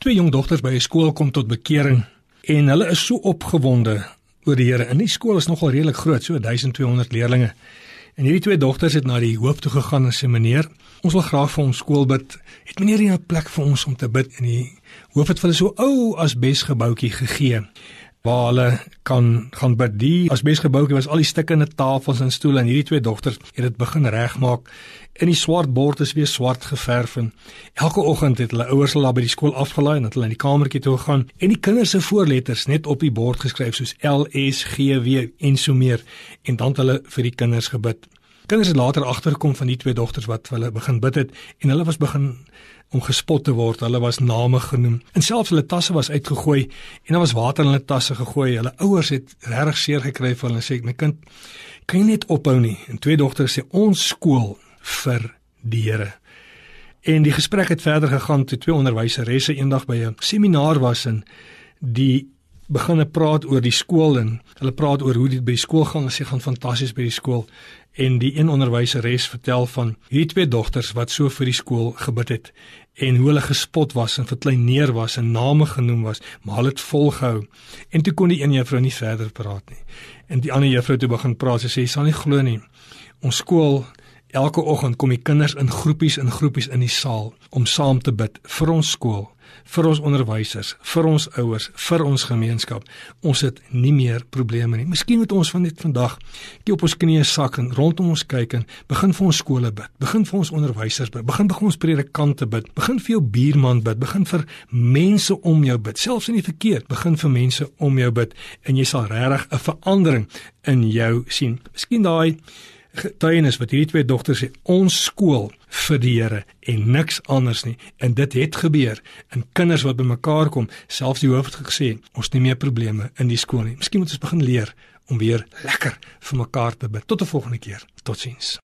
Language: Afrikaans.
Twee jong dogters by 'n skool kom tot bekering en hulle is so opgewonde oor die Here. En die skool is nogal redelik groot, so 1200 leerders. En hierdie twee dogters het na die hoof toe gegaan en sê meneer, ons wil graag vir ons skool bid. Het meneer 'n plek vir ons om te bid in die hoof het vir hulle so ou asbesgebouetjie gegee waar hulle kan gaan bid. Die asbesgebouetjie was al die stukkende tafels en stoele en hierdie twee dogters het dit begin regmaak. In die swart bord is weer swart geverf en elke oggend het hulle ouers hulle by die skool afgelaai en het hulle in die kamertjie toe gegaan en die kinders se voorletters net op die bord geskryf soos L S G W en so meer en dan het hulle vir die kinders gebid. Kinders het later agtergekom van die twee dogters wat hulle begin bid het en hulle was begin om gespot te word. Hulle was name genoem. En selfs hulle tasse was uitgegooi en daar was water in hulle tasse gegooi. Hulle ouers het regtig seer gekry vir hulle sê, "My kind, kan jy net ophou nie?" En twee dogters sê, "Ons skool vir die Here." En die gesprek het verder gegaan toe twee onderwyseresse eendag by 'n seminaar was en die beginne praat oor die skool en hulle praat oor hoe dit by skool gaan en sê gaan fantasties by die skool en die een onderwyseres vertel van hierdie twee dogters wat so vir die skool gebid het en hoe hulle gespot was en verkleineer was en name genoem was, maar hulle het volgehou. En toe kon die een juffrou nie verder praat nie. En die ander juffrou toe begin praat. Sy sê sy sal nie glo nie. Ons skool elke oggend kom die kinders in groepies in groepies in die saal om saam te bid vir ons skool vir ons onderwysers, vir ons ouers, vir ons gemeenskap. Ons het nie meer probleme nie. Miskien moet ons van net vandag kyk op ons knieë sak en rondom ons kyk en begin vir ons skole bid. Begin vir ons onderwysers bid. Begin begin ons predikante bid. Begin vir jou buurman bid. Begin vir mense om jou bid. Selfs in die verkeer, begin vir mense om jou bid en jy sal regtig 'n verandering in jou sien. Miskien daai getuienis wat hierdie twee dogters sê ons skool vir die Here en niks anders nie. En dit het gebeur in kinders wat bymekaar kom. Selfs die hoof het gesê ons nie meer probleme in die skool nie. Miskien moet ons begin leer om weer lekker vir mekaar te bid. Tot 'n volgende keer. Totsiens